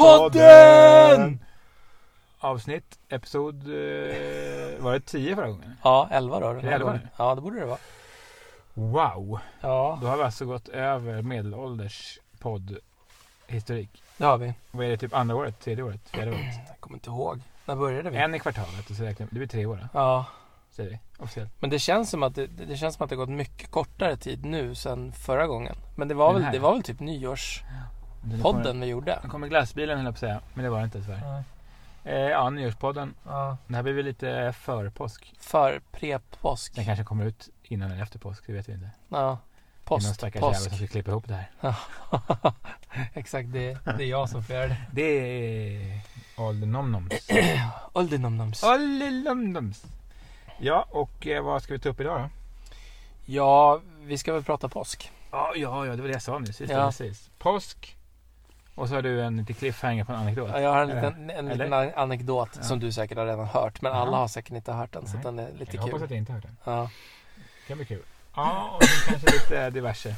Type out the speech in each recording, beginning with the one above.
Jättepodden! Avsnitt, episod, eh, var det 10 förra gången? Ja, 11 då. det 11 nu? Ja, det borde det vara. Wow! Ja, Då har vi alltså gått över medelålders poddhistorik. det har vi. Vad är det, typ andra året, tredje året, fjärde året? Jag kommer inte ihåg. När började vi? En i kvartalet och så räknar vi, det blir tre år då, Ja, säger vi officiellt. men det känns som att det, det känns som att det har gått mycket kortare tid nu sen förra gången. Men det var Den väl, här? det var väl typ nyårspodden vi gjorde. Nu kommer glassbilen höll jag på att säga, men det var det inte tyvärr. Eh, ja, nyårspodden. Ja. Det här blir väl lite för påsk. För pre-påsk. Den kanske kommer ut innan eller efter påsk, det vet vi inte. Ja. Det är någon stackars jävel som påsk. ska klippa ihop det här. Exakt, det, det är jag som får göra det. Det är Oldenomnoms. Oldenomnoms. Oldenomnoms. Ja, och eh, vad ska vi ta upp idag då? Ja, vi ska väl prata påsk. Ja, ja, ja det var det jag sa. Just det, Ja. precis. Påsk. Och så har du en liten cliffhanger på en anekdot. Ja, Jag har en liten, en liten an- anekdot Ja. som du säkert har redan hört. Men alla har säkert inte hört den. Så Nej. den är lite jag hoppas kul. att jag inte har hört den. Ja. Det kan bli kul. Ja, och kanske lite diverse.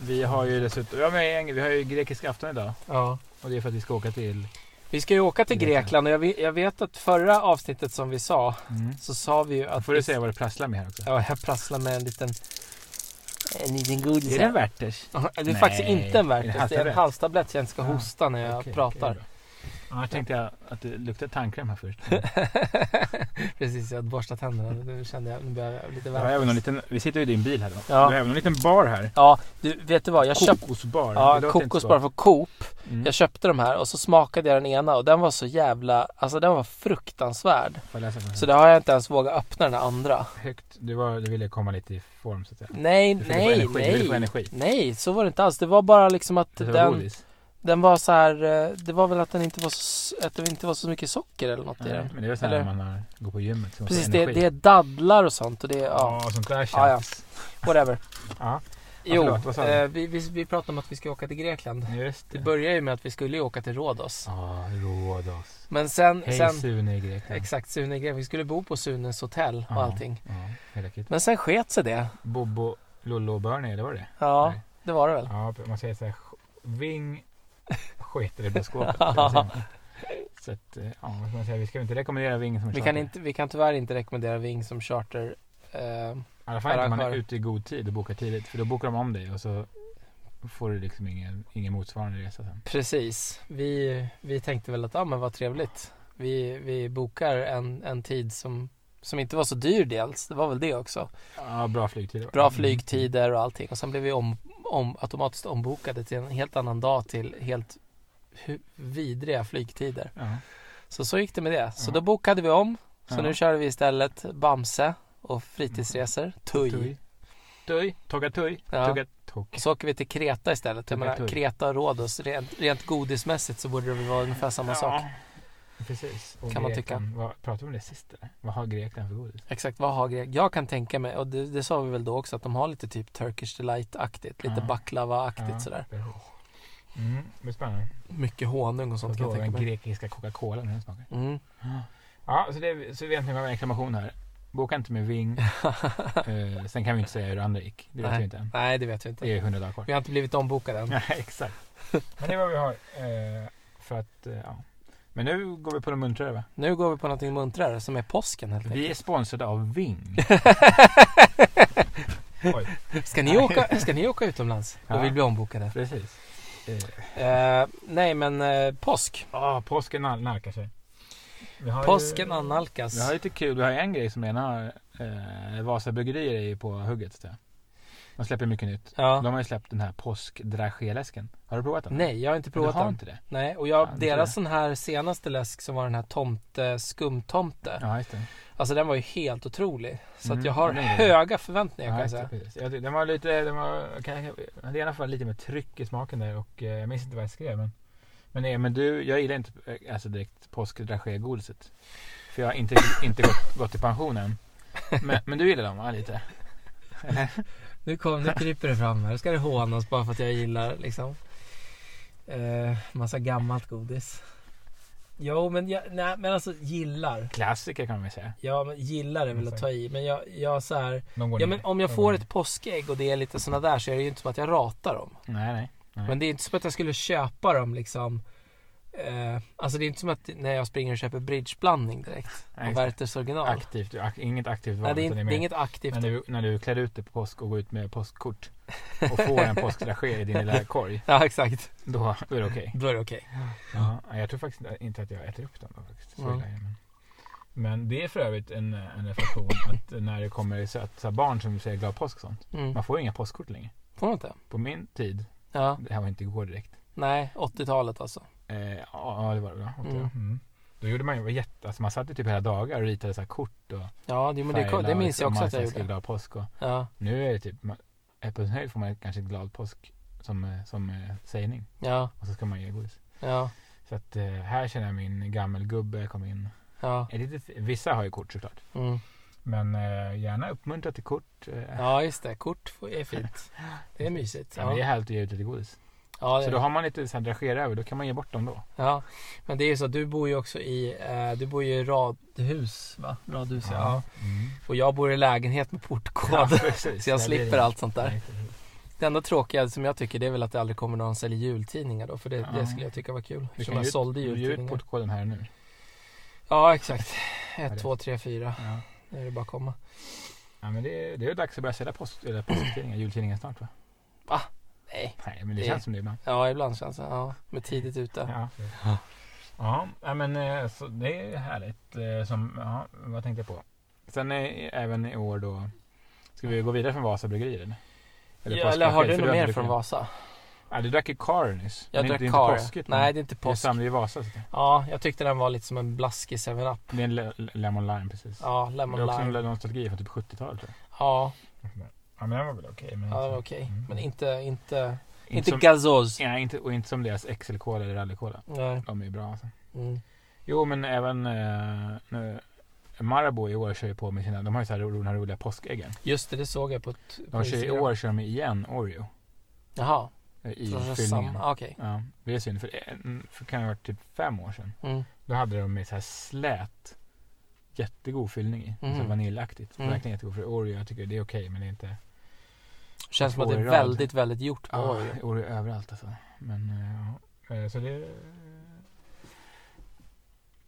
Vi har ju dessutom, ja, men vi har ju grekisk afton idag. ja. Och det är för att vi ska åka till... Vi ska ju åka till Grekland. Och jag vet, jag vet att förra avsnittet som vi sa Mm. så sa vi ju att får du säga vad du prasslar med här också. Ja, jag prasslar med en liten en liten godis. Är det en Werthers? Det är Nej. faktiskt inte en Werthers. Det är en halstablett? så jag inte ska hosta när jag Okej, pratar. då. Annars tänkte jag att det luktar tandkräm här först. Precis, jag hade borstat tänderna. Nu kände jag, nu börjar jag lite har även liten, vi sitter ju i din bil här då. Ja. Vi har även en liten bar här. Ja, du vet du vad? Jag köpte Kokosbar. ja, Det kokosbar från Coop. Mm. Jag köpte de här och så smakade jag den ena och den var så jävla, alltså den var fruktansvärd. Så då har jag inte ens vågat öppna den andra. Högt. Du, var, du ville komma lite i form så att säga. Nej, Du nej. Du nej. Nej, så var det inte alls. Det var bara liksom att Det den, godis. Den var så här, eh, det var väl att den inte var så, att det inte var så mycket socker eller något i den. men det är väl så när man har, går på gymmet. så Precis, det, det är dadlar och sånt och det är, ja, Ja, sånt där Ja, ja. tjafs. whatever. Ja, Jo, du? eh, vi, vi, vi pratade om att vi ska åka till Grekland. just Det det. började ju med att vi skulle åka till Rhodos. Ja, Rhodos. Men sen, Hej sen Sune i Grekland. exakt Sune i Grekland, vi skulle bo på Sunes hotell och Ja, allting. Ja, kit. Men sen sket sig det. Bobo, Lollo och Bernie, det var det? Ja, Nej. det var det väl. Ja, man säger så här. Ving skiter i säger man? så att, eh, ja, vad ska man säga? Vi ska inte rekommendera Ving som Vi charter. kan, inte, vi kan tyvärr inte rekommendera Ving som charter. Eh, I alla fall inte om man är ute i god tid och bokar tidigt. För då bokar de om dig och så får du liksom ingen, ingen motsvarande resa sen. precis. Vi, vi tänkte väl att, ja men vad trevligt. Vi, vi bokar en, en tid som, som inte var så dyr dels. Det var väl det också. Ja, bra flygtider. Bra flygtider och allting. Och sen blev vi om, om, automatiskt ombokade till en helt annan dag till helt vidriga flygtider. Ja. Så så gick det med det. Så Ja. då bokade vi om. Så Ja. nu kör vi istället Bamse och fritidsresor. Tuj. Tuj. Tuj. Togga tuj. Ja. Tugga. Och så åker vi till Kreta istället. Jag Tugga menar. Kreta och Rhodos, rent, rent godismässigt så borde det väl vara ungefär samma sak. Precis. Och Kan man Grekland, Vad, pratade vi om det sist eller? Vad har Grekland för godis? Exakt, vad har Grekland? Jag kan tänka mig, och det, det sa vi väl då också, att de har lite typ Turkish Delight-aktigt. Lite Ja. baklava-aktigt sådär. precis. Mm, det blir spännande. Mycket honung och sånt kan jag den tänka mig. grekiska Coca-Cola den smakar. Mm. Ja, så, det, så vi egentligen har en reklamation här. Boka inte med Ving. eh, sen kan vi inte säga hur det andra gick. Det vet Nej. vi inte än. Nej, det vet vi Det inte. är hundra dagar kvar. Vi har inte blivit ombokade än. Nej, exakt. Men det är vad vi har. Eh, för att, eh, ja. Men nu går vi på det muntrare va? Nu går vi på någonting muntrare som är påsken helt Vi är enkelt. sponsrade av Ving. Oj, Ska ni åka, ska ni åka utomlands och Ja. vill bli ombokade? precis. Eh, Eh, nej, men eh, påsk. ah, påsken nal- nalkar sig. Påsken ju, annalkas. Vi har lite kul. Vi har en grej som redan har eh, Vasa bryggerier är på hugget. Så. De släpper mycket nytt. Ja. De har ju släppt den här påskdrageläsken. Har du provat den? Nej, jag har inte du provat har den. inte det? Nej, och jag, det deras sån här senaste läsk som var den här tomte, skumtomte. Ja, just det. Alltså den var ju helt otrolig. Så Mm, att jag har ja, den är det. höga förväntningar Ja, kan jag just säga. Ja, den var lite, den var, kan jag, jag hade i alla fall lite mer tryck i smaken där och eh, jag minns inte vad jag skrev men Men, nej, men du, jag gillar inte eh, alltså direkt påskdragégodiset. För jag har inte, inte gått, gått i pension än. Men, men du gillar dem va, lite? Eller? Nu, kom, nu kryper det fram här. Nu ska det hånas bara för att jag gillar liksom eh, massa gammalt godis. Jo men jag, nej men alltså gillar. Klassiker kan man säga. Ja men gillar är väl att ta i. Men jag, jag så här, ja men om jag får ett påskägg och det är lite sådana där så är det ju inte som att jag ratar dem. Nej, nej. nej. Men det är inte som att jag skulle köpa dem liksom Eh, alltså det är inte som att när jag springer och köper bridgeblandning direkt. Nej, Och Werthers original. aktivt, ak- inget aktivt val. Nej, det är, mer det är inget aktivt. när, du, när du klär ut dig på påsk och går ut med påskkort och får en påskdragé i din lilla korg. Ja, exakt. Då, då är det okej. Då är det okej. Ja, jag tror faktiskt inte att jag äter upp dem då, faktiskt. Så Mm. det, men. men det är för övrigt en, en reflektion att när det kommer söta barn som säger glad påsk och sånt. Mm. Man får ju inga påskkort längre. Får man inte? På min tid, Ja. det här var inte igår direkt. Nej, 80-talet alltså. Eh, ja, det var det. Ja, Mm. mm. Då gjorde man ju jätte, alltså man satt ju typ hela dagar och ritade så kort och Ja, det, men det, det minns jag också man att jag gjorde. glad påsk och Ja, nu är det typ, på sin höjd får man kanske glad påsk som, eh, som eh, sägning ja, och så ska man ge godis. ja, Så att eh, här känner jag min gammelgubbe kom in. ja. Vissa har ju kort såklart. Mm. Men eh, gärna uppmuntra till kort. Ja, just det. Kort är fint. Det är mysigt. ja. men det är härligt att ge ut lite godis. Ja, Så då har man lite så här dragera över, då kan man ge bort dem då. ja. Men det är ju så att du bor ju också i, eh, du bor ju i radhus va? Radhus ja. Mm. Och jag bor i lägenhet med portkod. Ja, precis. så jag slipper det. allt sånt där. Det enda tråkiga som jag tycker det är väl att det aldrig kommer någon säljer jultidningar då. För det, Ja. det skulle jag tycka var kul. Du kan jag ju sålde ut- du ut jultidningar. portkoden här nu. Ja, exakt. är 1, det? 2, 3, 4. Ja. Nu är det bara att komma. Ja men det, är- det är dags att börja sälja post, eller påsktidningar, jultidningar snart va? Nej. Nej men det, Det- känns som det ibland. Ja, ibland känns det. Ja, med tidigt ute. Ja. Ja. Ja, men eh, så det är härligt. eh, Som, ja, vad tänkte jag på? Sen är, även i år då, ska vi gå vidare från Vasa bryggerier eller? Ja, eller har du något mer från. Vasa? Ja, du drack ju Car nyss. Jag Men drack det är inte påskigt. Nej, det är inte Det är påsk. samma i Vasa. Så det. Ja, jag tyckte den var lite som en blaskig 7-Up. det är en le- lemon lime precis. Ja, det lemon är också lime. en nostalgi från typ 70-talet tror Ja, jag. Ja men den var väl okej. men ja, inte- okej. Mm. Men inte, inte, inte, inte som, gazoz. ja, inte, och inte som deras XL-cola eller rally-cola. Nej. De är ju bra alltså. Mm. Jo men även eh, nu, Marabou i år kör ju på med sina, de har ju så här de här roliga påskäggen. Just det, det såg jag på ett... på De kör i år kör de igen Oreo. Jaha. eh, I Så fyllningen. samma- Okej. Ja, det är synd för, en- för kan det ha varit typ fem år sedan. Mm. Då hade de med så här slät jättegod fyllning i. Mhm. Så vaniljaktigt. Mm. Verkligen jättegod för Oreo. Jag tycker det är okej men det är inte Känns som att det är väldigt, väldigt gjort på Ja, Oreo. Oreo överallt alltså. Men eh, ja. Eh, så det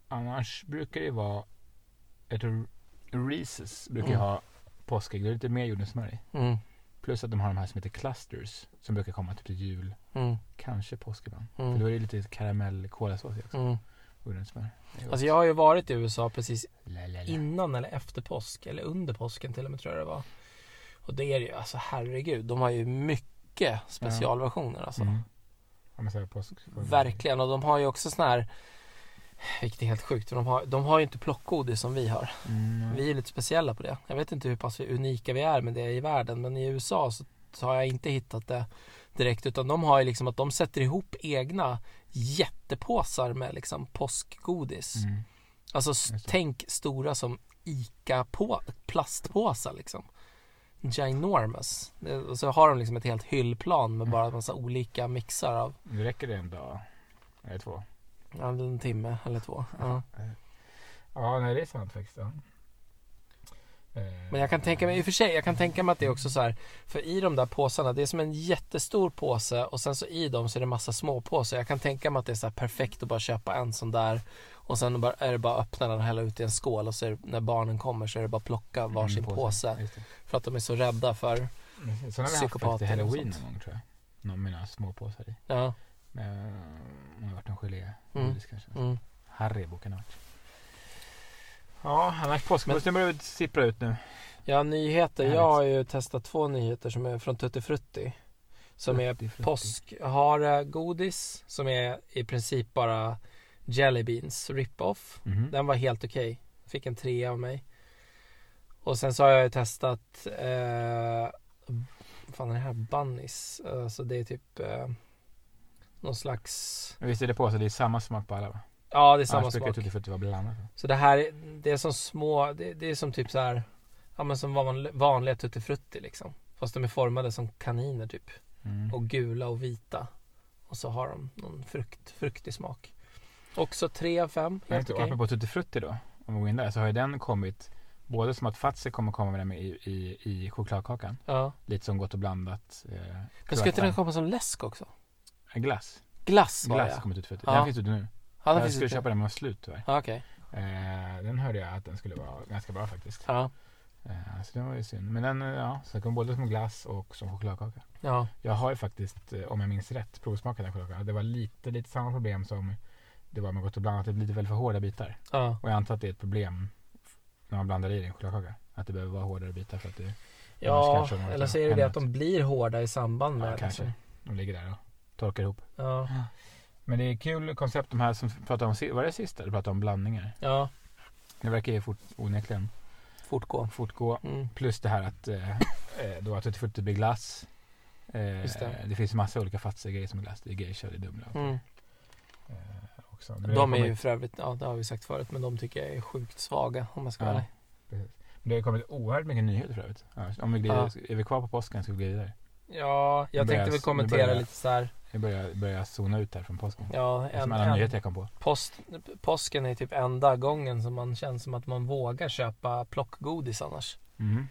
Annars brukar det vara jag tror Reese's brukar Mm. ha påskägg. Det är lite mer jordnötssmör i. Mm. Plus att de har de här som heter clusters. Som brukar komma typ till jul. Mm. Kanske påsk ibland. Mm. För då är det lite karamell kolasås i också. Mm. Jordnötssmör. Är Alltså jag har ju varit i USA precis La, la, la. innan eller efter påsk. Eller under påsken till och med tror jag det var. Och det är ju, alltså herregud. De har ju mycket specialversioner alltså. Mm. Ja, här påsk. Verkligen. Och de har ju också sån här vilket är helt sjukt. För de har, de har ju inte plockgodis som vi har. Mm. Vi är lite speciella på det. Jag vet inte hur pass unika vi är med det i världen. Men i USA så, så har jag inte hittat det direkt. Utan de har ju liksom att de sätter ihop egna jättepåsar med liksom påskgodis. Mm. Alltså det. tänk stora som ICA på, plastpåsar liksom. Ginormous. Och så har de liksom ett helt hyllplan med bara en massa olika mixar av Det räcker det en dag. Eller två. ja, en timme eller två. Ja. Ja, nej det är sant faktiskt. Ja. Eh, Men jag kan tänka mig, i och för sig, jag kan tänka mig att det är också så här. För i de där påsarna, det är som en jättestor påse och sen så i dem så är det massa små påsar. Jag kan tänka mig att det är så här perfekt att bara köpa en sån där och sen bara, är det bara att öppna den och hälla ut i en skål och så är det, när barnen kommer så är det bara att plocka varsin Mm, påse. Det. För att de är så rädda för, Precis. Sådana har vi haft halloween någon gång tror jag. Någon några små påsar i. ja. Eh, det har varit någon gelé. Mm. kanske. Mm. Haribo kan det ha varit. Ja, annars påskbussen börjar sippra ut nu. Ja, nyheter. Jag har ju testat två nyheter som är från Tutti Frutti. Som är Frutti, frutti. påskhare godis som är i princip bara Jelly Beans rip-off. Mhm. Den var helt okej. Fick en trea av mig. Och sen så har jag ju testat eh, vad fan är det här? Bunnies. Alltså det är typ eh, någon slags Men Visst är det på så det är samma smak på alla va? Ja det är samma Annars brukar smak. Tutti Frutti vara blandat. Så det här är- det är som små Det, det är som typ så här Ja men som van, vanliga Tutti Frutti liksom. Fast de är formade som kaniner typ. Mm. Och gula och vita. Och så har de någon frukt, fruktig smak. Också tre av fem. Men Helt inte, okej. apropå Tutti Frutti då, om vi går in där, så har ju den kommit både som att Fazer kommer komma med den i, i, i chokladkakan, Ja. lite som gott och blandat. Eh, Men ska inte den komma som läsk också? glass. Glass var Glass jag. kommit ut för Ja. Den finns ute nu. Ja, den jag skulle köpa den men var slut tyvärr. Ja, okej. Eh, den hörde jag att den skulle vara ganska bra faktiskt. Ja. Eh, så det var ju synd. Men den, eh, ja, så den kom både som glass och som chokladkaka. Ja. Jag har ju faktiskt, eh, om jag minns rätt, provsmakat den chokladkakan. Det var lite, lite samma problem som det var med Gott och blandat. Det lite väl för hårda bitar. Ja. Och jag antar att det är ett problem när man blandar i en chokladkaka. Att det behöver vara hårdare bitar för att det, Ja, eller så är det det att de blir hårda i samband med Ja, kanske. liksom. de ligger där och torkar ihop. Ja. Men det är kul koncept de här som pratade om, var det sista? Du pratade om blandningar. Ja, Det verkar ju fort, onekligen fortgå. fortgå. Mm. Plus det här att eh, eh, då att det blir glass. Eh, det. det. finns massa olika fatsiga grejer som är glass. Det är geisha, det är Dumle och Mm. Också. Men De är ju för övrigt, ja det har vi sagt förut, men de tycker jag är sjukt svaga om jag ska vara Ja. ärlig. Det har kommit oerhört mycket nyheter för övrigt. Ja, om vi glider, Ja. Är vi kvar på påsken ska vi glida vidare. Ja, jag börjar- tänkte väl kommentera börjar- lite så här. Jag börjar, börjar zona ut här från påsken. Ja, som en, alla en, nyheter jag kom på. post, påsken är typ enda gången som man känner som att man vågar köpa plockgodis annars. Mhm.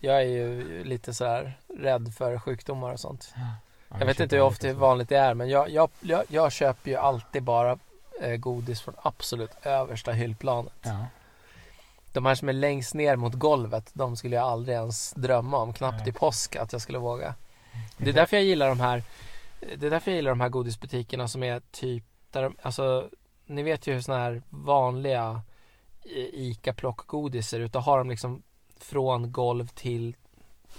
Jag är ju lite så här rädd för sjukdomar och sånt. Ja, Jag vet köper inte hur ofta vanligt det är men jag, jag, jag, jag köper ju alltid bara godis från absolut översta hyllplanet. Ja. De här som är längst ner mot golvet, de skulle jag aldrig ens drömma om, knappt i påsk att jag skulle våga. Det är därför jag gillar de här Det är därför jag gillar de här godisbutikerna som är typ där de, alltså Ni vet ju hur såna här vanliga eh, ICA plockgodis ser ut. Då har de liksom från golv till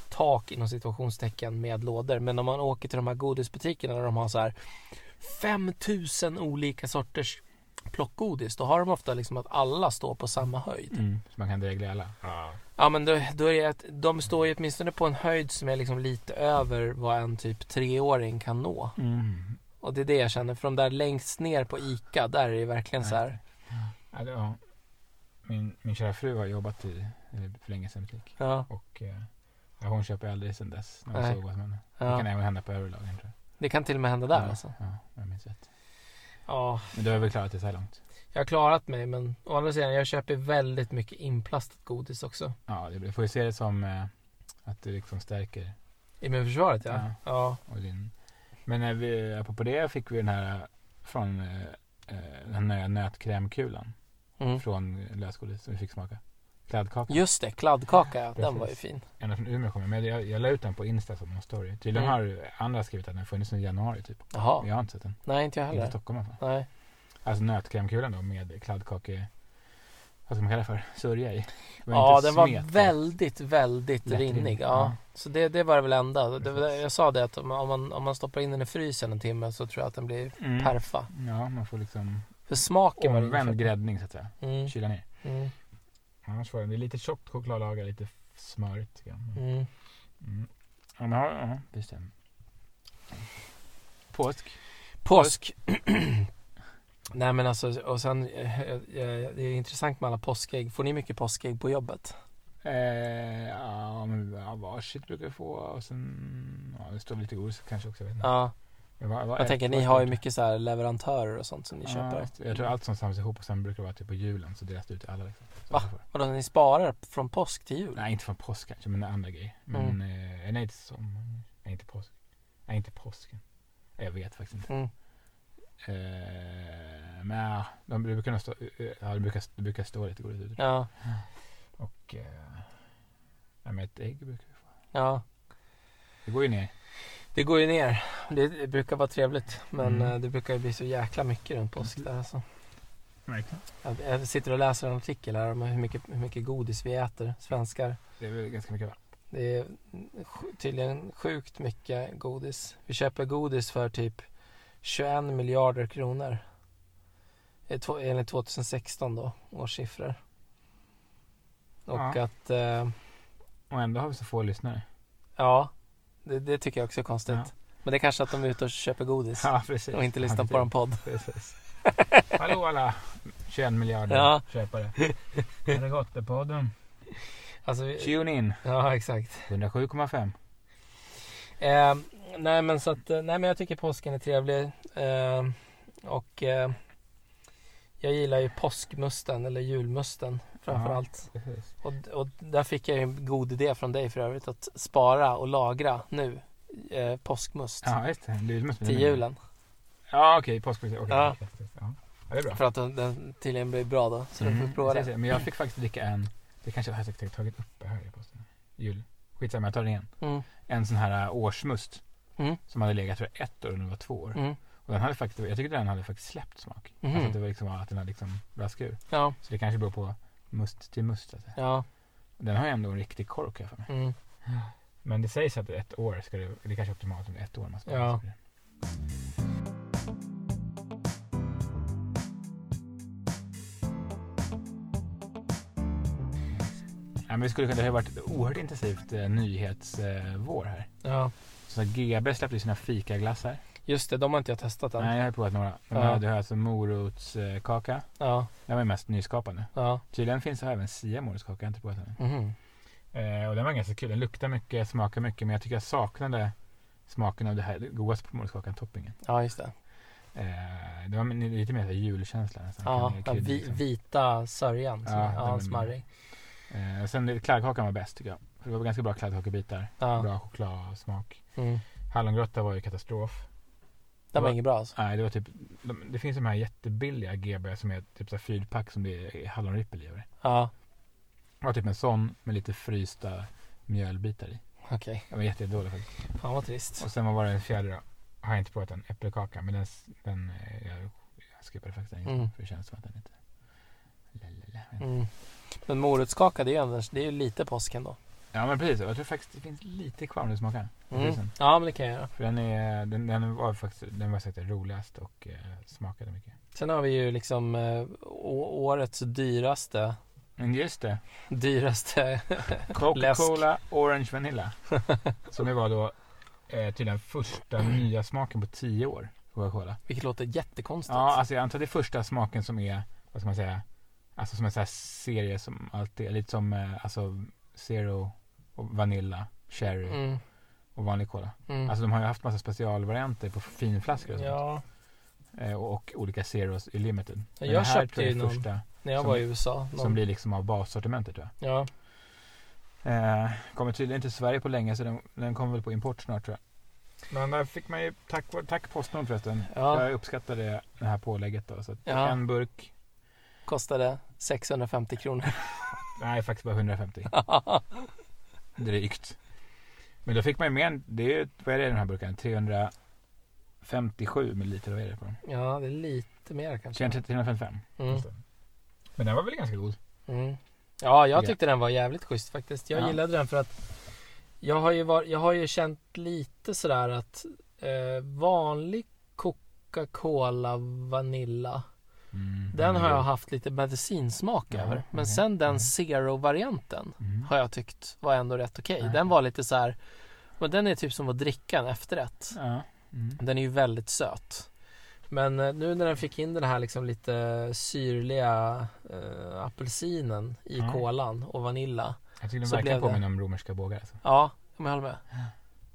tak inom situationstecken med lådor. Men om man åker till de här godisbutikerna där de har så här 5000 olika sorters plockgodis. Då har de ofta liksom att alla står på samma höjd. Mm. Så man kan dregla alla. Ja men då, då är det att de står ju åtminstone på en höjd som är liksom lite över vad en typ treåring kan nå. Mm. Och det är det jag känner, för de där längst ner på ICA, där är det verkligen så här. Ja, det, ja. Min, min kära fru har jobbat i, för länge sedan butik. Ja, Och eh, ja, hon köper aldrig sedan dess. När hon Nej. såg vad som hände. Det kan ja. även hända på överlagen tror jag. Det kan till och med hända där ja, alltså. Ja, jag minns rätt. Ja, Men du har väl klarat det så här långt? jag har klarat mig men å andra sidan, jag köper väldigt mycket inplastat godis också. Ja, det får ju se det som eh, att det liksom stärker Immunförsvaret ja. Ja. Ja, och din... Men när vi, apropå det fick vi den här eh, från eh, eh, den här nötkrämkulan mm. från lösgodis som vi fick smaka. Kladdkaka. Just det, kladdkaka ja, den var ju fin. En från Umeå kommer men jag, jag la ut den på Insta som en story. Tydligen Mm. har andra skrivit att den funnits sedan januari typ. Jaha, Jag har inte sett den. nej inte jag Inte i heller. Stockholm i alla fall. Nej. Alltså nötkrämkulan då med kladdkake... Vad ska man kalla det för? Sörja i. Var Ja, inte den var smet, väldigt, väldigt Lättrinnig, rinnig. Ja. ja. Så det, det var det väl enda. Det, var- jag sa det att om man, om man, stoppar in den i frysen en timme så tror jag att den blir Mm. perfa. Ja, man får liksom För smaken var det omvänd gräddning så att säga. Mm, Kyla ner. mm, Annars får den, det är lite tjockt chokladlager, lite smörigt mm. Mm. Ja, men, ja, ja, visst det. Påsk. Påsk. Nej men alltså, och sen, eh, eh, det är intressant med alla påskägg. Får ni mycket påskägg på jobbet? Eh, ja, men ja, varsitt brukar vi få och sen, ja det står lite godis kanske också. Vet inte. Ja, Vad- vad- jag tänker ni har ju mycket så här leverantörer och sånt som ni Ja, köper. jag tror allt som samlas ihop och sen brukar det vara typ på julen så delas det ut till alla. Liksom. Så Va? Vadå, ni sparar från påsk till jul? Nej, inte från påsk kanske, men andra grejer. Men Mm. eh, nej, inte som, nej, inte påsk. Nej, inte påsken. Jag vet faktiskt inte. Mm. Eh, men ja, de brukar stå, eh, ja, det brukar, det brukar stå lite godis ute. Ja, Och eh, ja, men ett ägg brukar vi få. ja. Det går ju ner. Det går ju ner. Det, brukar vara trevligt. Men Mm. eh, det brukar ju bli så jäkla mycket runt påsk där alltså. Verkligen. Jag, sitter och läser en artikel här om hur mycket, hur mycket godis vi äter, svenskar. Det är väl ganska mycket va? Det är tydligen sjukt mycket godis. Vi köper godis för typ 21 miljarder kronor. Två- Enligt 2016 då, årssiffror. Och Ja. att, eh, Och ändå har vi så få lyssnare. ja, det, det tycker jag också är konstigt. Ja. Men det är kanske att de är ute och köper godis Ja, precis. och inte lyssnar på vår podd. Precis. Hallå alla 21 miljarder Ja. köpare. Är det gott det podden? Alltså, vi, Tune in. ja, exakt. 107,5. Eh, nej men så att, nej men jag tycker påsken är trevlig. Eh, och eh, jag gillar ju påskmusten eller julmusten framförallt. Precis. Och, och där fick jag en god idé från dig för övrigt att spara och lagra nu eh, påskmust Ja, just det. Julmust. till julen. Ja okej, påskmust. Okej. Ja. Ja. ja, det är bra. För att den, den tydligen blir bra då. Så du Mm, får prova det. Men jag fick faktiskt dricka en, det kanske jag har tagit upp här i posten. Jul. Skitsamma, jag tar den igen. Mm. En sån här äh, årsmust. Mm. Som hade legat jag ett år och nu var två år. Mm. Och den hade faktiskt, jag tyckte den hade faktiskt släppt smak. Mhm. Alltså att det var liksom att den hade liksom ur. Ja, Så det kanske beror på must till must. Alltså. ja. Den har ju ändå en riktig kork här för mig. Mm. Men det sägs att ett år ska det, det är kanske är optimalt om ett år man ska Ja. Ja, men vi skulle kunna, det har varit ett oerhört intensivt eh, nyhetsvår här. ja. Så GB släppte sina fikaglassar. Just det, de har inte jag testat än. Nej, jag har provat några. De Ja. hade alltså morotskaka. Ja, Den var ju mest nyskapande. ja. Tydligen finns det även sia morotskaka, jag har inte provat den. Mhm. Eh, och den var ganska kul. Den luktar mycket, smakar mycket. Men jag tycker jag saknade smaken av det här godaste på morotskakan, toppingen. Ja, just det. Eh, det var lite mer här julkänsla nästan. Ja, krydd, vi, liksom. vita sörjan. Som, Ja, ja, den smarrig. Eh, sen kladdkakan var bäst tycker jag. Det var ganska bra kladdkakebitar. Ja. Bra chokladsmak. Mm. Hallongrotta var ju katastrof. Den var Va- inget bra alltså. Nej, det var typ, de, det finns de här jättebilliga GB som är typ så här fyrpack som det är hallonrippel i. Ja, Det var typ en sån med lite frysta mjölbitar i. okej. Den var jätte- jättedålig faktiskt. Fan vad trist. Och sen var det en fjärde då? Har jag inte provat en äppelkaka men den, den eh, jag, jag skippade faktiskt den Mm. för det känns som att den inte Lalala. Mm. Men morotskaka, det är ju annars, det är ju lite påsk ändå. Ja men precis, jag tror faktiskt det finns lite kvar om det smakar. Mm. Ja, men det kan jag göra. För den, är, den, den var faktiskt den var säkert roligast och eh, smakade mycket. Sen har vi ju liksom eh, å- årets dyraste, Men just det, dyraste. Coca-Cola Orange Vanilla. som ju var då eh, tydligen första nya smaken på 10 år. Coca-Cola. Vilket låter jättekonstigt. Ja, alltså jag antar det är första smaken som är, vad ska man säga, alltså som en sån här serie som alltid, lite som eh, alltså Zero och Vanilla, Cherry Mm. och vanlig Cola. Mm. Alltså de har ju haft massa specialvarianter på finflaskor och sånt. ja, Eh, och, och olika Zeros i limited. Ja, Men jag det här köpte ju någon- första när jag som- var i USA. som Någon, blir liksom av bassortimentet tror ja, jag. Eh, kommer tydligen inte till Sverige på länge så den, den kommer väl på import snart tror jag. Men där fick man ju, tack, tack Postnord förresten. Ja. Jag uppskattade det här pålägget då. Så att Ja. en burk, kostade 650 kronor. nej faktiskt bara 150 drygt. Men då fick man ju mer, än- det är ju, vad är det i den här burken? 357 milliliter, vad är det på den? ja, det är lite mer kanske. 355. Mm. Men den var väl ganska god? Mm. Ja, jag Ja. tyckte den var jävligt schysst faktiskt. Jag Ja. gillade den för att jag har ju, var, jag har ju känt lite sådär att eh, vanlig Coca-Cola Vanilla Mm. Den har Mm. jag haft lite medicinsmak Ja, över. Men okej. sen den Mm. Zero-varianten Mm. har jag tyckt var ändå rätt okej. Ja. Den var lite så här. Men den är typ som att dricka en efterrätt. Ja. Mm. Den är ju väldigt söt. Men eh, nu när den fick in den här liksom lite syrliga eh, apelsinen i Ja. kolan och vanilla. Jag tycker den verkligen påminner om romerska bågar. Alltså. Ja, jag håller med.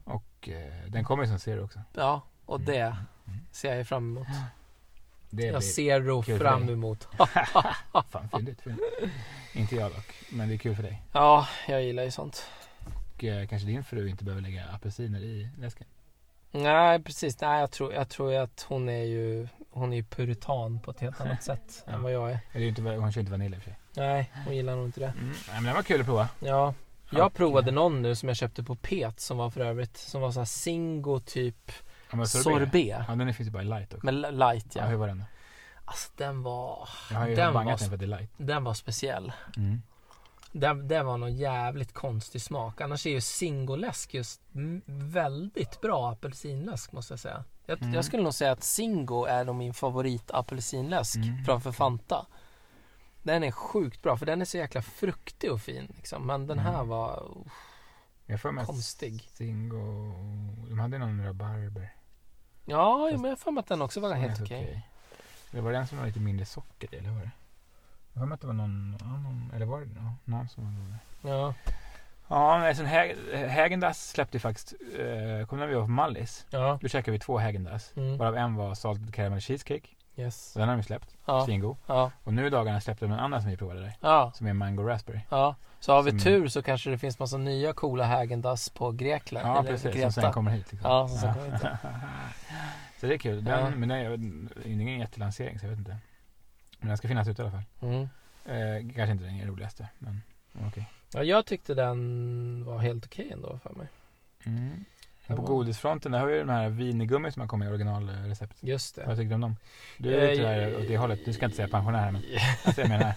Och eh, den kommer ju som Zero också. Ja, och det ser jag ju fram emot. Det Jag ser för fram emot. fan fyndigt. fyndigt. Inte jag dock, men det är kul för dig. Ja, jag gillar ju sånt. Och eh, kanske din fru inte behöver lägga apelsiner i läsken. Nej, precis. Nej, jag tror, jag tror att hon är ju hon är ju puritan på ett helt annat sätt Ja. än vad jag är. Det är ju inte, hon kör inte vanilj i och för sig. Nej, hon gillar nog inte det. Mm. Nej, men den var kul att prova. Ja, jag Och, provade eh, någon nu som jag köpte på Pet som var för övrigt som var så här Singo typ Ja, men sorbet. Ja, den finns ju bara i light också. Li- light ja. ja. hur var den då? Alltså den var, Jag har ju Den bangat var- den för att det är light. den var speciell. Mm. Den, den var någon jävligt konstig smak. Annars är ju Singoläsk just väldigt bra apelsinläsk måste jag säga. Jag, Mm. jag skulle nog säga att Singo är nog min favorit apelsinläsk Mm. framför Fanta. Den är sjukt bra för den är så jäkla fruktig och fin liksom. Men den här Mm. var Jag får med Konstig. Zingo. De hade någon rabarber. Ja, men jag har för mig att den också var helt okej. Det var den som var lite mindre socker eller var det? Jag har att det var någon, någon eller var det någon som var rolig. Ja, Ja, sen Häg- Häagen-Dazs släppte faktiskt, eh, kom när vi var på Mallis. ja. Då käkade vi två Häagen-Dazs. Mm. Varav en var salted caramel cheesecake. Yes. Den har vi släppt. Ja. Svingod. Ja. Och nu i dagarna släppte de en annan som vi provade där. Ja. Som är Mango Raspberry. Ja. Så har vi Som- tur så kanske det finns massa nya coola Häagen-Dazs på Grekland. Ja eller precis, som Greta. sen kommer hit. Liksom. Ja, som sen kommer hit. så det är kul. Den, Ja. Men det är, ingen jättelansering så jag vet inte. Men den ska finnas ute i alla fall. Mm. Eh, kanske inte den roligaste. Men okej. Ja, jag tyckte den var helt okej ändå för mig. Mm. På godisfronten där har vi den här vinigummi som har kommit i originalrecept. Just Vad det. tyckte du om dem? Du är Eh, tyvärr åt det hållet. Du ska inte säga pensionär här, men alltså jag menar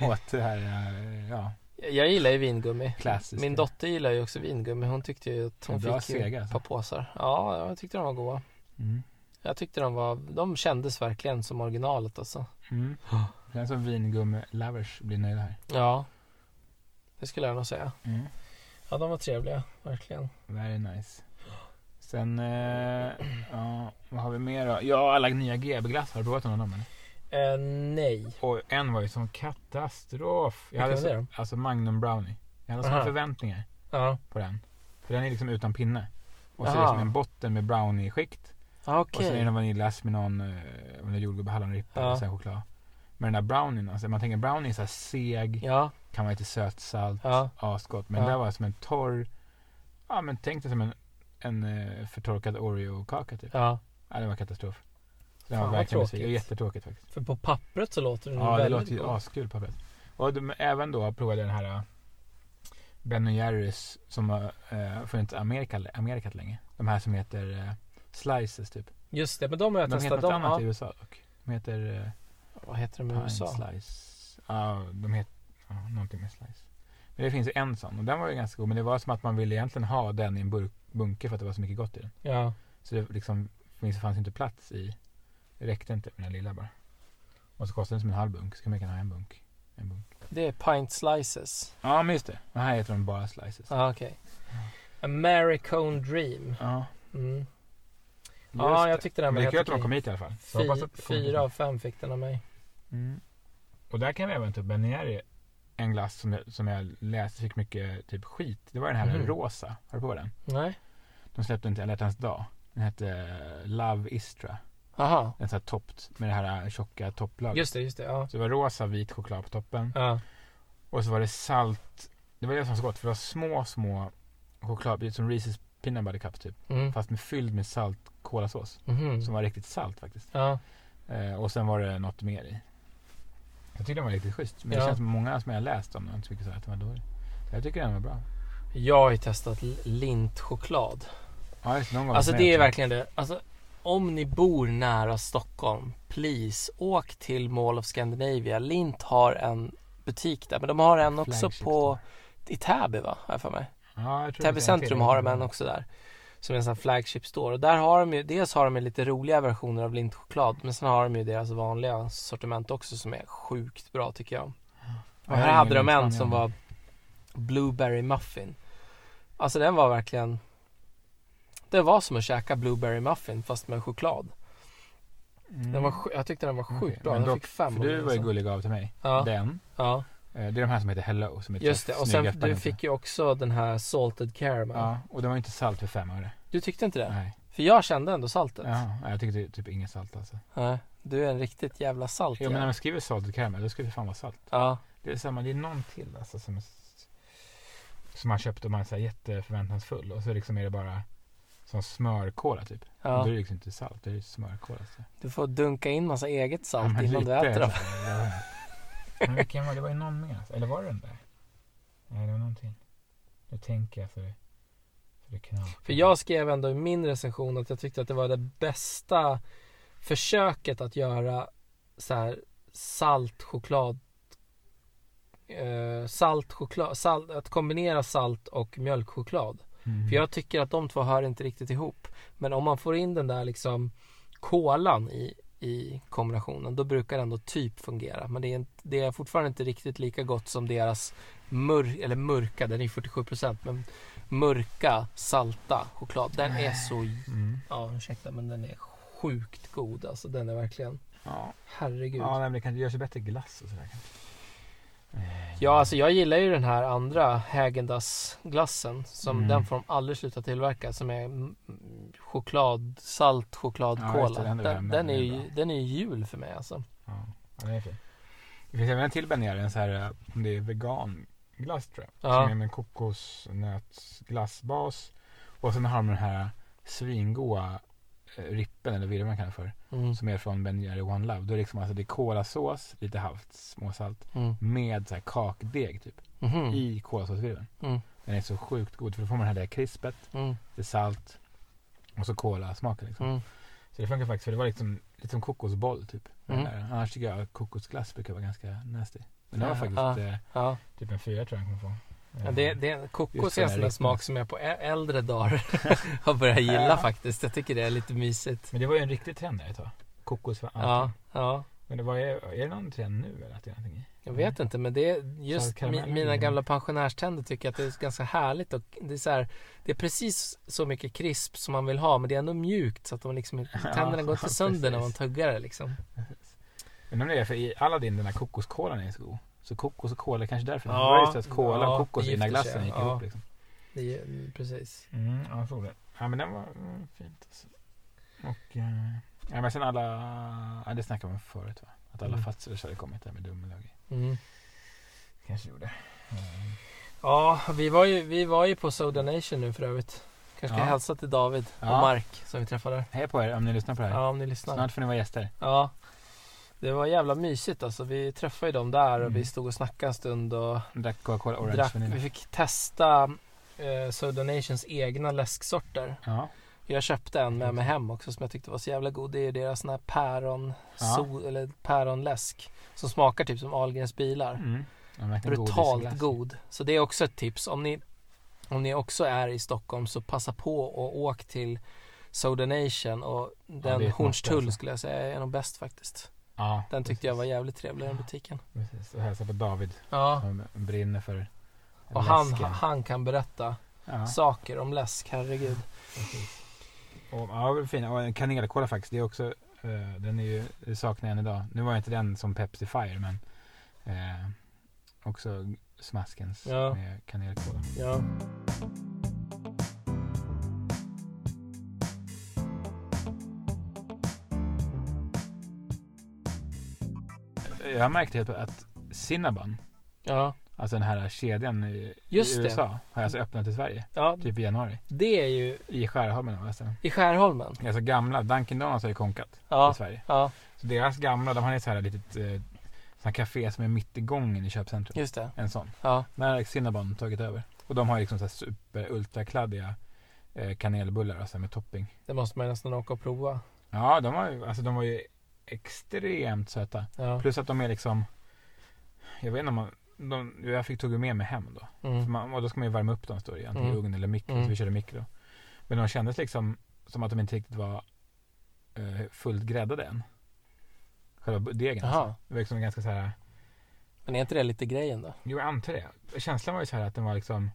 åt det här, eh, ja, Jag gillar ju vingummi. klassiskt. Min dotter gillar ju också vingummi. Hon tyckte ju att hon fick ju sega, ett alltså. par påsar. Ja, jag tyckte de var goda. Mm. Jag tyckte de var, de kändes verkligen som originalet alltså. Mm. Det känns som vingummi-lovers blir nöjda här. Ja, det skulle jag nog säga. Mm. Ja, de var trevliga, verkligen. Very nice. Sen, eh, ja, vad har vi mer då? Ja, alla nya GB-glass. Har du provat någon av dem eller? Eh, nej. Och en var ju som katastrof. Jag hade så, då? alltså Magnum Brownie. Jag hade såna Aha. förväntningar Ja, på den. För den är liksom utan pinne. Och så är det Aha. som en botten med brownie-skikt. ah, Och sen är okej. det vaniljglass med någon, eh, jordgubbe, hallonrippa Ja. och sen choklad. Men den där brownien, alltså man tänker brownie är så här seg, Ja, kan vara lite söt, salt, ja, asgott. Men Ja. det där var som en torr, ja men tänk dig som en, en eh, förtorkad Oreo-kaka typ. ja. Ja, det var katastrof. Så den Fan, var vad verkligen besviken. tråkigt. Jättetråkigt faktiskt. För på pappret så låter den Ja, det väldigt låter ju god. askul på pappret. Och de, även då provade jag den här uh, Ben Jerrys som har uh, funnits i Amerika, Amerikat länge. De här som heter uh, Slices typ. Just det, men de har jag De heter testat. något De, annat ja. i USA dock. De heter uh, Vad heter de i Pine USA? Slice. Ja, de heter ja, någonting med Slice. Men det finns ju en sån och den var ju ganska god. Men det var som att man ville egentligen ha den i en burk, bunke för att det var så mycket gott i den. Ja. Så det liksom finns, fanns inte plats i. Det räckte inte med den lilla bara. Och så kostade den som en halv bunk. Så kan man kunna ha en bunk. En bunk. Det är pint slices. Ja men just det. Och här heter de bara slices. Ja, ah, okej. Americone Dream. Ja. Mm. Ja, jag det. tyckte den Men var det är kul helt att de kom okej. hit i alla fall. Fy, det fyra av fem fick den av mig. Mm. Och där kan vi även ta upp Ben. En glass som jag, som jag läste fick mycket typ skit. Det var den här Mhm. rosa. Har du på den? Nej. De släppte inte en Lättans dag. Den hette eh, Love Istra. Aha. Den här toppt med det här eh, tjocka topplaget. Just det, just det. Ja. Så det var rosa vit choklad på toppen. Ja. Och så var det salt. Det var det som var så gott. För det var små, små chokladbitar som Reese's Peanut Butter Cup typ. Mm. Fast med fylld med salt kolasås. Mhm. Som var riktigt salt faktiskt. Ja. Eh, och sen var det något mer i. Jag tyckte den var riktigt schysst. Men det Ja. känns som många som jag har läst om den tycker så att den var dålig. Så jag tycker den var bra. Jag har ju testat lintchoklad. Ja, just, det, någon gång Alltså det är också. verkligen det. Alltså, om ni bor nära Stockholm, please åk till Mall of Scandinavia. Lint har en butik där, men de har en också Flagship på i Täby va, har jag för mig. Ja, Täby det centrum har de en också där. Som är en sån flagship store. Och där har de ju, dels har de ju lite roliga versioner av lintchoklad. Men sen har de ju deras vanliga sortiment också som är sjukt bra tycker jag. Ja, Och här hade de en som om var Blueberry Muffin. Alltså den var verkligen Det var som att käka Blueberry Muffin fast med choklad. Mm. Den var, sj- jag tyckte den var sjukt bra. men Den då- fick fem För du var ju gullig av till mig. Ja, Den. ja, Det är de här som heter Hello. Som är just det. Och sen du fick ju också den här Salted Caramel. Ja, och det var inte salt för fem öre. Du tyckte inte det? Nej. För jag kände ändå saltet. Ja, jag tyckte typ inget salt alltså. Nej, du är en riktigt jävla salt Jo men när man skriver salted caramel då ska det fan vara salt. ja. Det är samma, det är någon till alltså som, är, som man köpt och man är så här jätteförväntansfull och så liksom är det bara som smörkola typ. ja. Då är det liksom inte salt, det är småkola. Så. Du får dunka in massa eget salt Ja, innan du lite äter dem. så här, det var- Men vilken var det? Var ju någon mer. Eller var det den där? Nej, det var någonting. Nu tänker jag så det, så det knappt. För jag skrev ändå i min recension att jag tyckte att det var det bästa försöket att göra så här salt choklad eh, salt choklad, salt, att kombinera salt och mjölkchoklad. Mm. För jag tycker att de två hör inte riktigt ihop. Men om man får in den där liksom kolan i, i kombinationen då brukar det ändå typ fungera. Men det är, inte, det är fortfarande inte riktigt lika gott som deras mör, eller mörka, den är 47% men mörka salta choklad. Den är så, Mm. ja ursäkta men den är sjukt god alltså. Den är verkligen, Ja, herregud. ja nej, men det kanske görs bättre glass och sådär kanske. Ja, alltså jag gillar ju den här andra Häagen-Dazs glassen. Som Mm. den får de aldrig sluta tillverka. Som är choklad, salt Ja, chokladkola. det, den den, den, den är ju, den är jul för mig alltså. Ja, ja, det är fint. Det finns även en till beignet, en så här, eh, det är veganglass tror jag. Ja. Som är med kokosnötsglassbas. Och sen har de den här svingoa rippen eller man kallar för. Mm. Som är från Ben Jerry One Love. Då är det liksom alltså det är kolasås, lite halvt småsalt. Mm. Med så här kakdeg typ. Mhm. I kolasåsvirveln. Mm. Den är så sjukt god för då får man det här där krispet. Mm. Det är salt. Och så kolasmaken liksom. Mm. Så det funkar faktiskt för det var liksom lite som kokosboll typ. Mm. Den. Annars tycker jag att kokosglass brukar vara ganska nasty. Men det var Ja, faktiskt ja. eh, Ja. typ en fyra tror jag jag kommer få. Ja, det, det, kokos är en sån där smak som jag på äldre dagar har börjat gilla Ja. faktiskt. Jag tycker det är lite mysigt. Men det var ju en riktig trend där ett tag. Kokos för allting. Ja, ja. Men det var, är, det någon trend nu eller att det är någonting i? Jag vet inte men det är just mi, mina gamla pensionärständer tycker att det är ganska härligt och det är så här, Det är precis så mycket krisp som man vill ha men det är ändå mjukt så att de liksom, tänderna går inte sönder när man tuggar det liksom. Men om det är för i Aladdin den här kokoskolan är så god. Så kokos och kola kanske därför. Ja, det var just att kola ja, och kokos i den här glassen gick ja. ihop liksom. Det mm, precis. Mm, ja, jag såg det. Ja men den var mm, fint alltså. Och eh, ja men sen alla, ja, det snackade man förut va? Att alla Mm. fatser hade kommit där med dummelög. Mm. Kanske gjorde. Mm. Ja, vi var, ju, vi var ju på Soda Nation nu för övrigt. Kanske Ja. hälsa till David och Ja. Mark som vi träffade. Hej på er om ni lyssnar på det här. Ja, om ni lyssnar. Snart får ni vara gäster. Ja. Det var jävla mysigt alltså. Vi träffade ju dem där och Mm. vi stod och snackade en stund och Drack Coca-Cola Orange drack. Vi fick testa eh, Soda Nations egna läsksorter. Ja. Jag köpte en med mig hem också som jag tyckte var så jävla god. Det är deras sån här päron, Ja. sol, eller päronläsk. Som smakar typ som Ahlgrens bilar. Mm. Ja, Brutalt god. Så det är också ett tips. Om ni, om ni också är i Stockholm så passa på och åk till Soda Nation och den måste, Hornstull alltså. skulle jag säga är nog bäst faktiskt. Ja, Den tyckte jag var precis. jävligt trevlig den butiken. Precis. Och hälsa på David Ja. som brinner för Och han, läsken. han kan berätta Ja, saker om läsk, herregud. precis. Och, ja, fint. Och kanelkola faktiskt. Det är också, eh, den är ju, det saknar jag än idag. Nu var inte den som Pepsi Fire men eh, också smaskens Ja. med kanelkola. Ja. Jag märkte helt att Cinnabon, Ja. alltså den här kedjan i, Just i det. USA, har alltså öppnat i Sverige. ja, Typ i januari. det är ju I Skärholmen alltså. i Skärholmen. Alltså gamla, Dunkin Donuts har ju konkat Ja. i Sverige. Ja, Så deras gamla, de har ett så här litet eh, sån café som är mitt i gången i köpcentrum. just det. En sån. Ja. Där har Cinnabon tagit över. Och de har liksom så här super ultrakladdiga eh, kanelbullar alltså med topping. Det måste man ju nästan åka och prova. Ja, de var ju, alltså de var ju extremt söta. Ja. Plus att de är liksom, jag vet inte om man, de, jag fick ju med mig hem då. Mm. man, och då ska man ju värma upp dem står det, antingen i Mm. ugn eller mikro. Mm. Så vi körde mikro. Men de kändes liksom som att de inte riktigt var eh, fullt gräddade än. Själva degen Jaha. alltså. Det var liksom ganska så här Men är inte det lite grejen då? Jo, jag antar det. Känslan var ju så här att den var liksom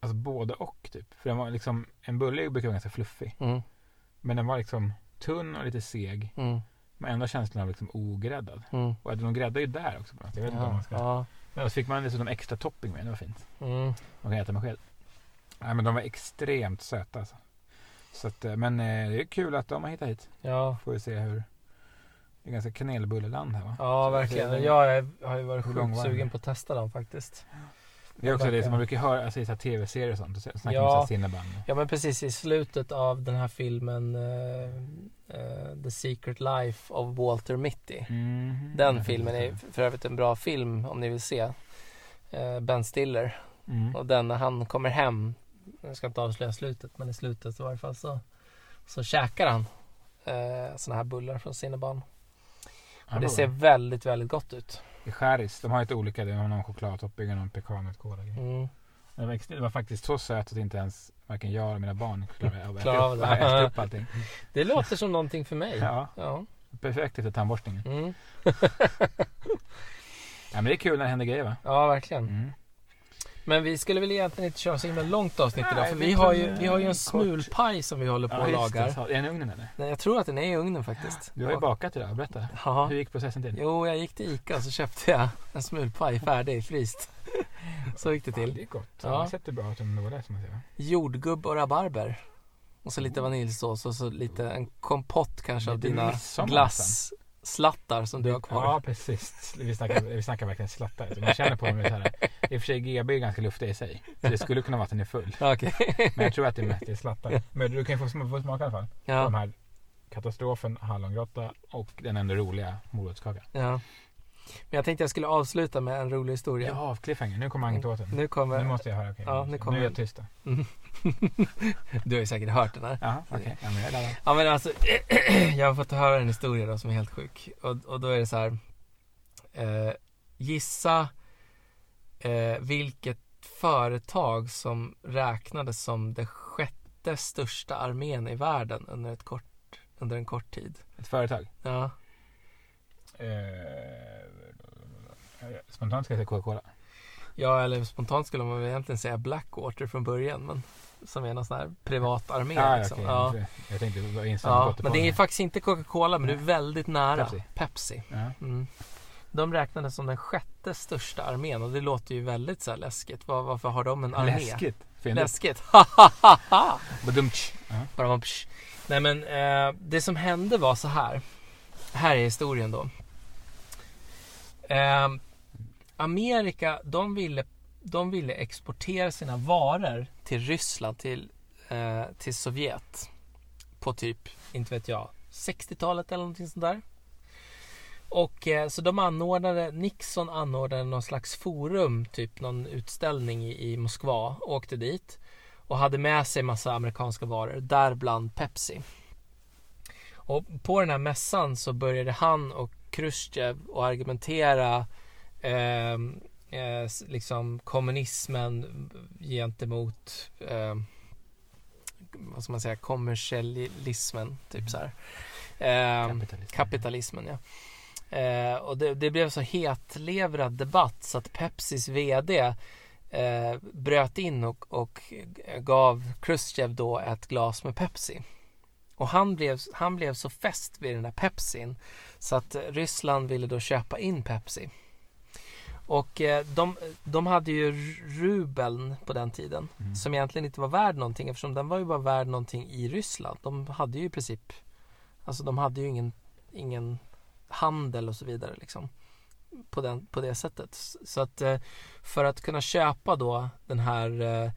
Alltså både och typ. För den var liksom En bulle brukar vara ganska fluffig. Mm. Men den var liksom tunn och lite seg. Mm. Men ändå känslan av liksom ogräddad. Mm. Och de gräddar ju där också på något. Jag vet inte om Ja. man ska. ja. Men då fick man dessutom extra topping med. Det var fint. Mm. Man kan äta med sked. Nej men de var extremt söta alltså. Så att, eh, men eh, det är kul att de har hittat hit. Ja. Får vi se hur Det är ganska kanelbulleland här va? Ja, Så verkligen. är- Jag är- har ju varit sjukt sugen på att testa dem faktiskt. Det är också det som man brukar höra alltså, i så tv-serier och sånt. Snackar Ja. om Cinnabon. Ja men precis i slutet av den här filmen eh, eh, The Secret Life of Walter Mitty. Mhm. Den Jag filmen är för övrigt en bra film om ni vill se. Eh, ben Stiller. Mm. Och den när han kommer hem. Jag ska inte avslöja slutet men i slutet i varje fall så, så käkar han eh, såna här bullar från Cinnabon. Och det ser väldigt, väldigt gott ut. I Skäris, de har lite olika. De har någon chokladtopping och någon pekannötkola. Mm. Det, var ex- det var faktiskt så söt att inte ens varken jag eller mina barn klarade av att äta upp allting. Det låter som någonting för mig. Ja, Ja. perfekt efter tandborstningen. Mm. Ja, men det är kul när det händer grejer va? ja, verkligen. Mm. Men vi skulle väl egentligen inte köra så himla långt avsnitt Nej, idag för vi har ju, vi har ju en kort. smulpaj som vi håller på och just det. lagar. Så- Är den i ugnen eller? Nej, jag tror att den är i ugnen faktiskt. Du har ju Och- bakat idag, berätta. Ja. Hur gick processen till? Jo, jag gick till Ica och så köpte jag en smulpaj färdig, fryst. Så gick det Ja, till. det är gott. Ja. Ja. Det sett bra ut om det var det som man säger. Jordgubb och rabarber. Och så lite Mm. vaniljsås och så lite en kompott kanske av Lite dina midsommar glasslattar som du har kvar. Ja, precis. Vi snackar, vi snackar verkligen slattar. Så man känner på mig så här. I och för sig GB är ganska luftig i sig. Så det skulle kunna vara att den är full. Okej. Men jag tror att det är mest är slattar. Men du kan ju få, få smaka i alla fall. De Ja, här katastrofen, hallongrotta och den ändå roliga morotskakan. ja. Men jag tänkte jag skulle avsluta med en rolig historia. Ja, cliffhanger. Nu kommer anekdoten. Nu Nu kommer... måste jag höra. okej. Ja, nu kommer- nu är jag tyst då. du har ju säkert hört den här. Jaha, okej. Ja, men jag. Ja men alltså, jag har fått höra en historia då som är helt sjuk. Och, och då är det så här. Eh, gissa eh, vilket företag som räknades som det sjätte största armén i världen under, ett kort, under en kort tid. Ett företag. Ja, Eh, spontant ska jag säga Coca-Cola. ja eller spontant skulle man väl egentligen säga Blackwater från början. Men som är någon sån här privat armé. Ah, liksom. okej. ja. Jag tänkte instant Ja, men det är faktiskt inte Coca-Cola men du är Nej. väldigt nära. Pepsi. Pepsi. Ja. Mm. De räknades som den sjätte största armén och det låter ju väldigt så läskigt. Var, varför har de en armé? Läskigt. Fint. Läskigt. Badumtsch. Psh. Nej men eh, det som hände var så här. Här är historien då. Eh, Amerika, de ville, de ville exportera sina varor till Ryssland, till, eh, till Sovjet. På typ, inte vet jag, 60-talet eller någonting sånt där. Och eh, så de anordnade, Nixon anordnade någon slags forum, typ någon utställning i, i Moskva. Åkte dit och hade med sig massa amerikanska varor, däribland Pepsi. Och på den här mässan så började han och Khrushchev att argumentera eh, eh, liksom kommunismen gentemot eh, vad ska man säga, kommersialismen, typ så här. Eh, Kapitalism. kapitalismen ja. Eh, och det, det blev så hetlevrad debatt så att Pepsis VD eh, bröt in och, och gav Khrushchev då ett glas med Pepsi. Och han blev, han blev så fäst vid den där Pepsin så att Ryssland ville då köpa in Pepsi. Och eh, de, de hade ju rubeln på den tiden Mm. som egentligen inte var värd någonting eftersom den var ju bara värd någonting i Ryssland. De hade ju i princip, alltså de hade ju ingen, ingen handel och så vidare liksom. På, den, på det sättet. Så att eh, för att kunna köpa då den här, eh,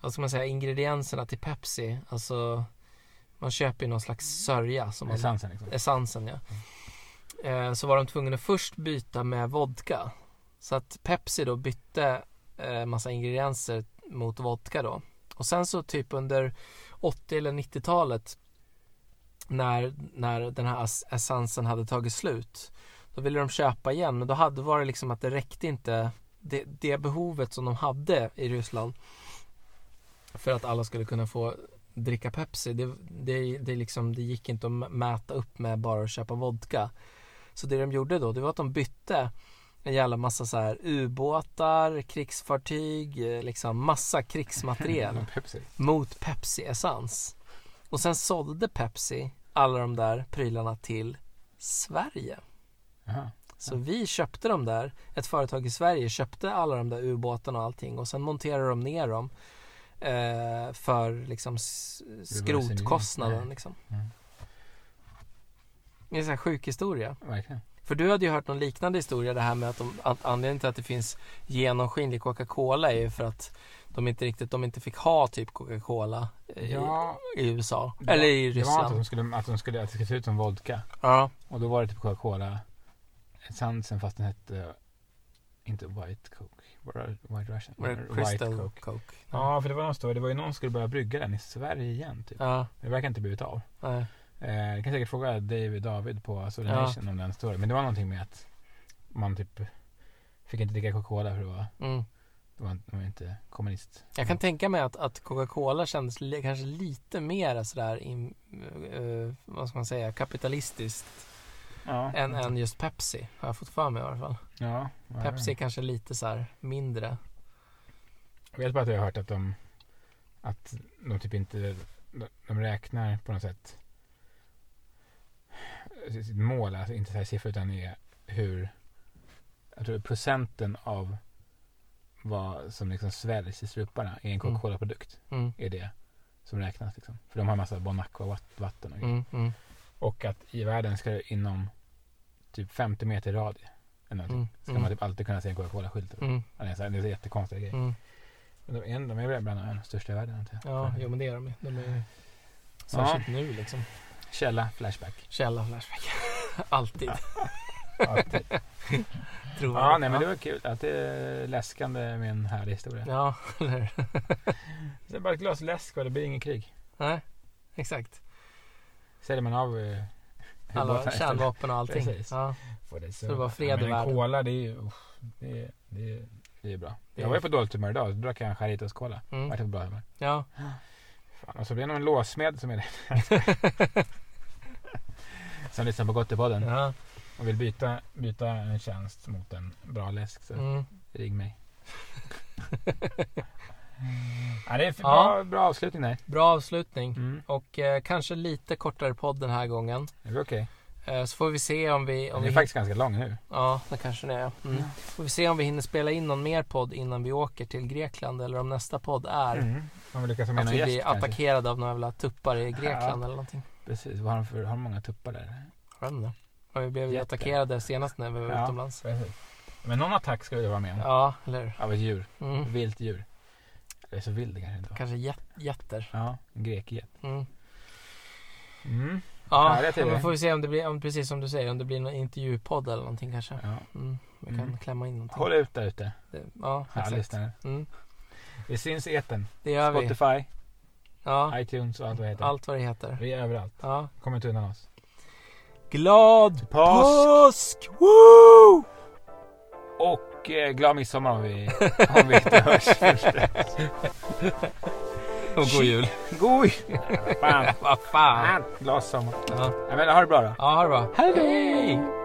vad ska man säga, ingredienserna till Pepsi, alltså man köper ju någon slags sörja som man, Essensen liksom. essensen ja. Eh, så var de tvungna att först byta med vodka. Så att Pepsi då bytte eh, massa ingredienser mot vodka då. Och sen så typ under 80 eller 90-talet när, när den här essensen hade tagit slut. Då ville de köpa igen men då hade var det liksom att det räckte inte det, det behovet som de hade i Ryssland för att alla skulle kunna få dricka Pepsi. Det, det, det, liksom, det gick inte att mäta upp med bara att köpa vodka. Så det de gjorde då det var att de bytte en jävla massa så här ubåtar, krigsfartyg, eh, liksom massa krigsmateriel Pepsi. mot Pepsi-essens. Och sen sålde Pepsi alla de där prylarna till Sverige. Jaha. Så vi köpte dem där, ett företag i Sverige köpte alla de där ubåtarna och allting och sen monterade de ner dem eh, för liksom skrotkostnaden liksom. Mm. Det är en sån här sjuk historia. Verkligen. För du hade ju hört någon liknande historia det här med att, de, att anledningen till att det finns genomskinlig Coca-Cola är ju för att de inte riktigt, de inte fick ha typ Coca-Cola i, Ja, i USA. det Eller i Det var att Ryssland. de skulle, att de skulle, att det skulle se ut som vodka. Ja, Och då var det typ Coca-Cola essensen fast den hette inte White Coke. White Russian. Eller Crystal White Coke. Coke? Ja, för det var någon story. Det var ju någon som skulle börja brygga den i Sverige igen typ. Ja, Det verkar inte blivit av. nej. Eh, jag kan säkert fråga David David på Soda Ja. Nation om den storyn. Men det var någonting med att man typ fick inte dricka Coca-Cola för det var, Mm. det var, det var inte kommunist. Jag kan tänka mig att, att Coca-Cola kändes li, kanske lite mer sådär, in, eh, vad ska man säga, kapitalistiskt Ja, än, än just Pepsi. Har jag fått för mig i alla fall. ja, Pepsi är kanske lite så här mindre. Jag vet bara att jag har hört att de, att de typ inte, de räknar på något sätt sitt mål, alltså inte så här siffror utan är hur, jag tror procenten av vad som liksom sväljs i struparna i en Coca-Cola-produkt Mm. är det som räknas liksom. För de har en massa Bon Aqua vatt- vatten och grejer. Mm. Mm. Och att i världen ska det inom typ 50 meter radie eller Mm. ska man typ alltid kunna se en Coca-Cola-skylt. Mm. Ja, Det är, så här, det är så jättekonstiga grejer. Mm. Men de, är, de är väl bland de största i världen. Ja, jo men det är de. De är Särskilt nu liksom. Källa, Flashback. Källa Flashback. Alltid. Alltid. Tror ja, nej men det var kul. Att det är läskande med en härlig historia. Ja, eller hur? Det är bara ett glas läsk och det blir ingen krig. Nej, exakt. Säljer man av eh, Alla kärnvapen och allting. Precis. Ja. Får det, Så det var fred men en världen. Cola, det är ju... uff, Det är, det är, det är bra. Det Jag är- var ju på dåligt humör idag. Då drack jag en Charitos Cola. Mm. Vart på bra humör. ja. Fan, och så blev det någon låsmed som är det. som lyssnar på Gottepodden ja. och vill byta, byta en tjänst mot en bra läsk. Så Mm. ring mig. ja, det är för Ja. bra, bra avslutning där. Bra avslutning. Mm. Och eh, kanske lite kortare podd den här gången. Det är okej. Eh, så får vi se om vi... Om Den vi är faktiskt ganska lång nu. Ja, det kanske det är. Mm. Får vi se om vi hinner spela in någon mer podd innan vi åker till Grekland eller om nästa podd är Mm. Om vi lyckas med att vi gäst blir kanske. attackerade av några jävla tuppar i Grekland Ja. eller någonting. Precis. Vad har de för, har de många tuppar där? Jag vet inte. Vi blev ju Jätte. attackerade senast när vi var Ja. utomlands. Precis. Men någon attack ska vi vara med om. Ja, eller hur? Av ett djur. Mm. Vilt djur. Det är så vild det kanske inte var. Kanske jät- jätter. Ja, en grekget. Mm. Mm. Ja, tider. men får vi se om det blir, om, precis som du säger, om det blir någon intervjupodd eller någonting kanske. Ja. Mm. Vi kan Mm. klämma in någonting. Håll ut där ute. Det, ja, Ja, exakt. Mm. Vi syns i etern. Det gör vi. Spotify, Ja, iTunes och allt vad det heter. allt vad det heter. Vi är överallt. Ja. Kom inte undan oss. Glad Påsk! påsk! Woo! Och eh, glad midsommar om vi, om vi inte hörs först. Och god jul. God Fan. Vad fan. Glad sommar. Ja. Ja, men ha det bra då. ja, ha det bra. Hej då!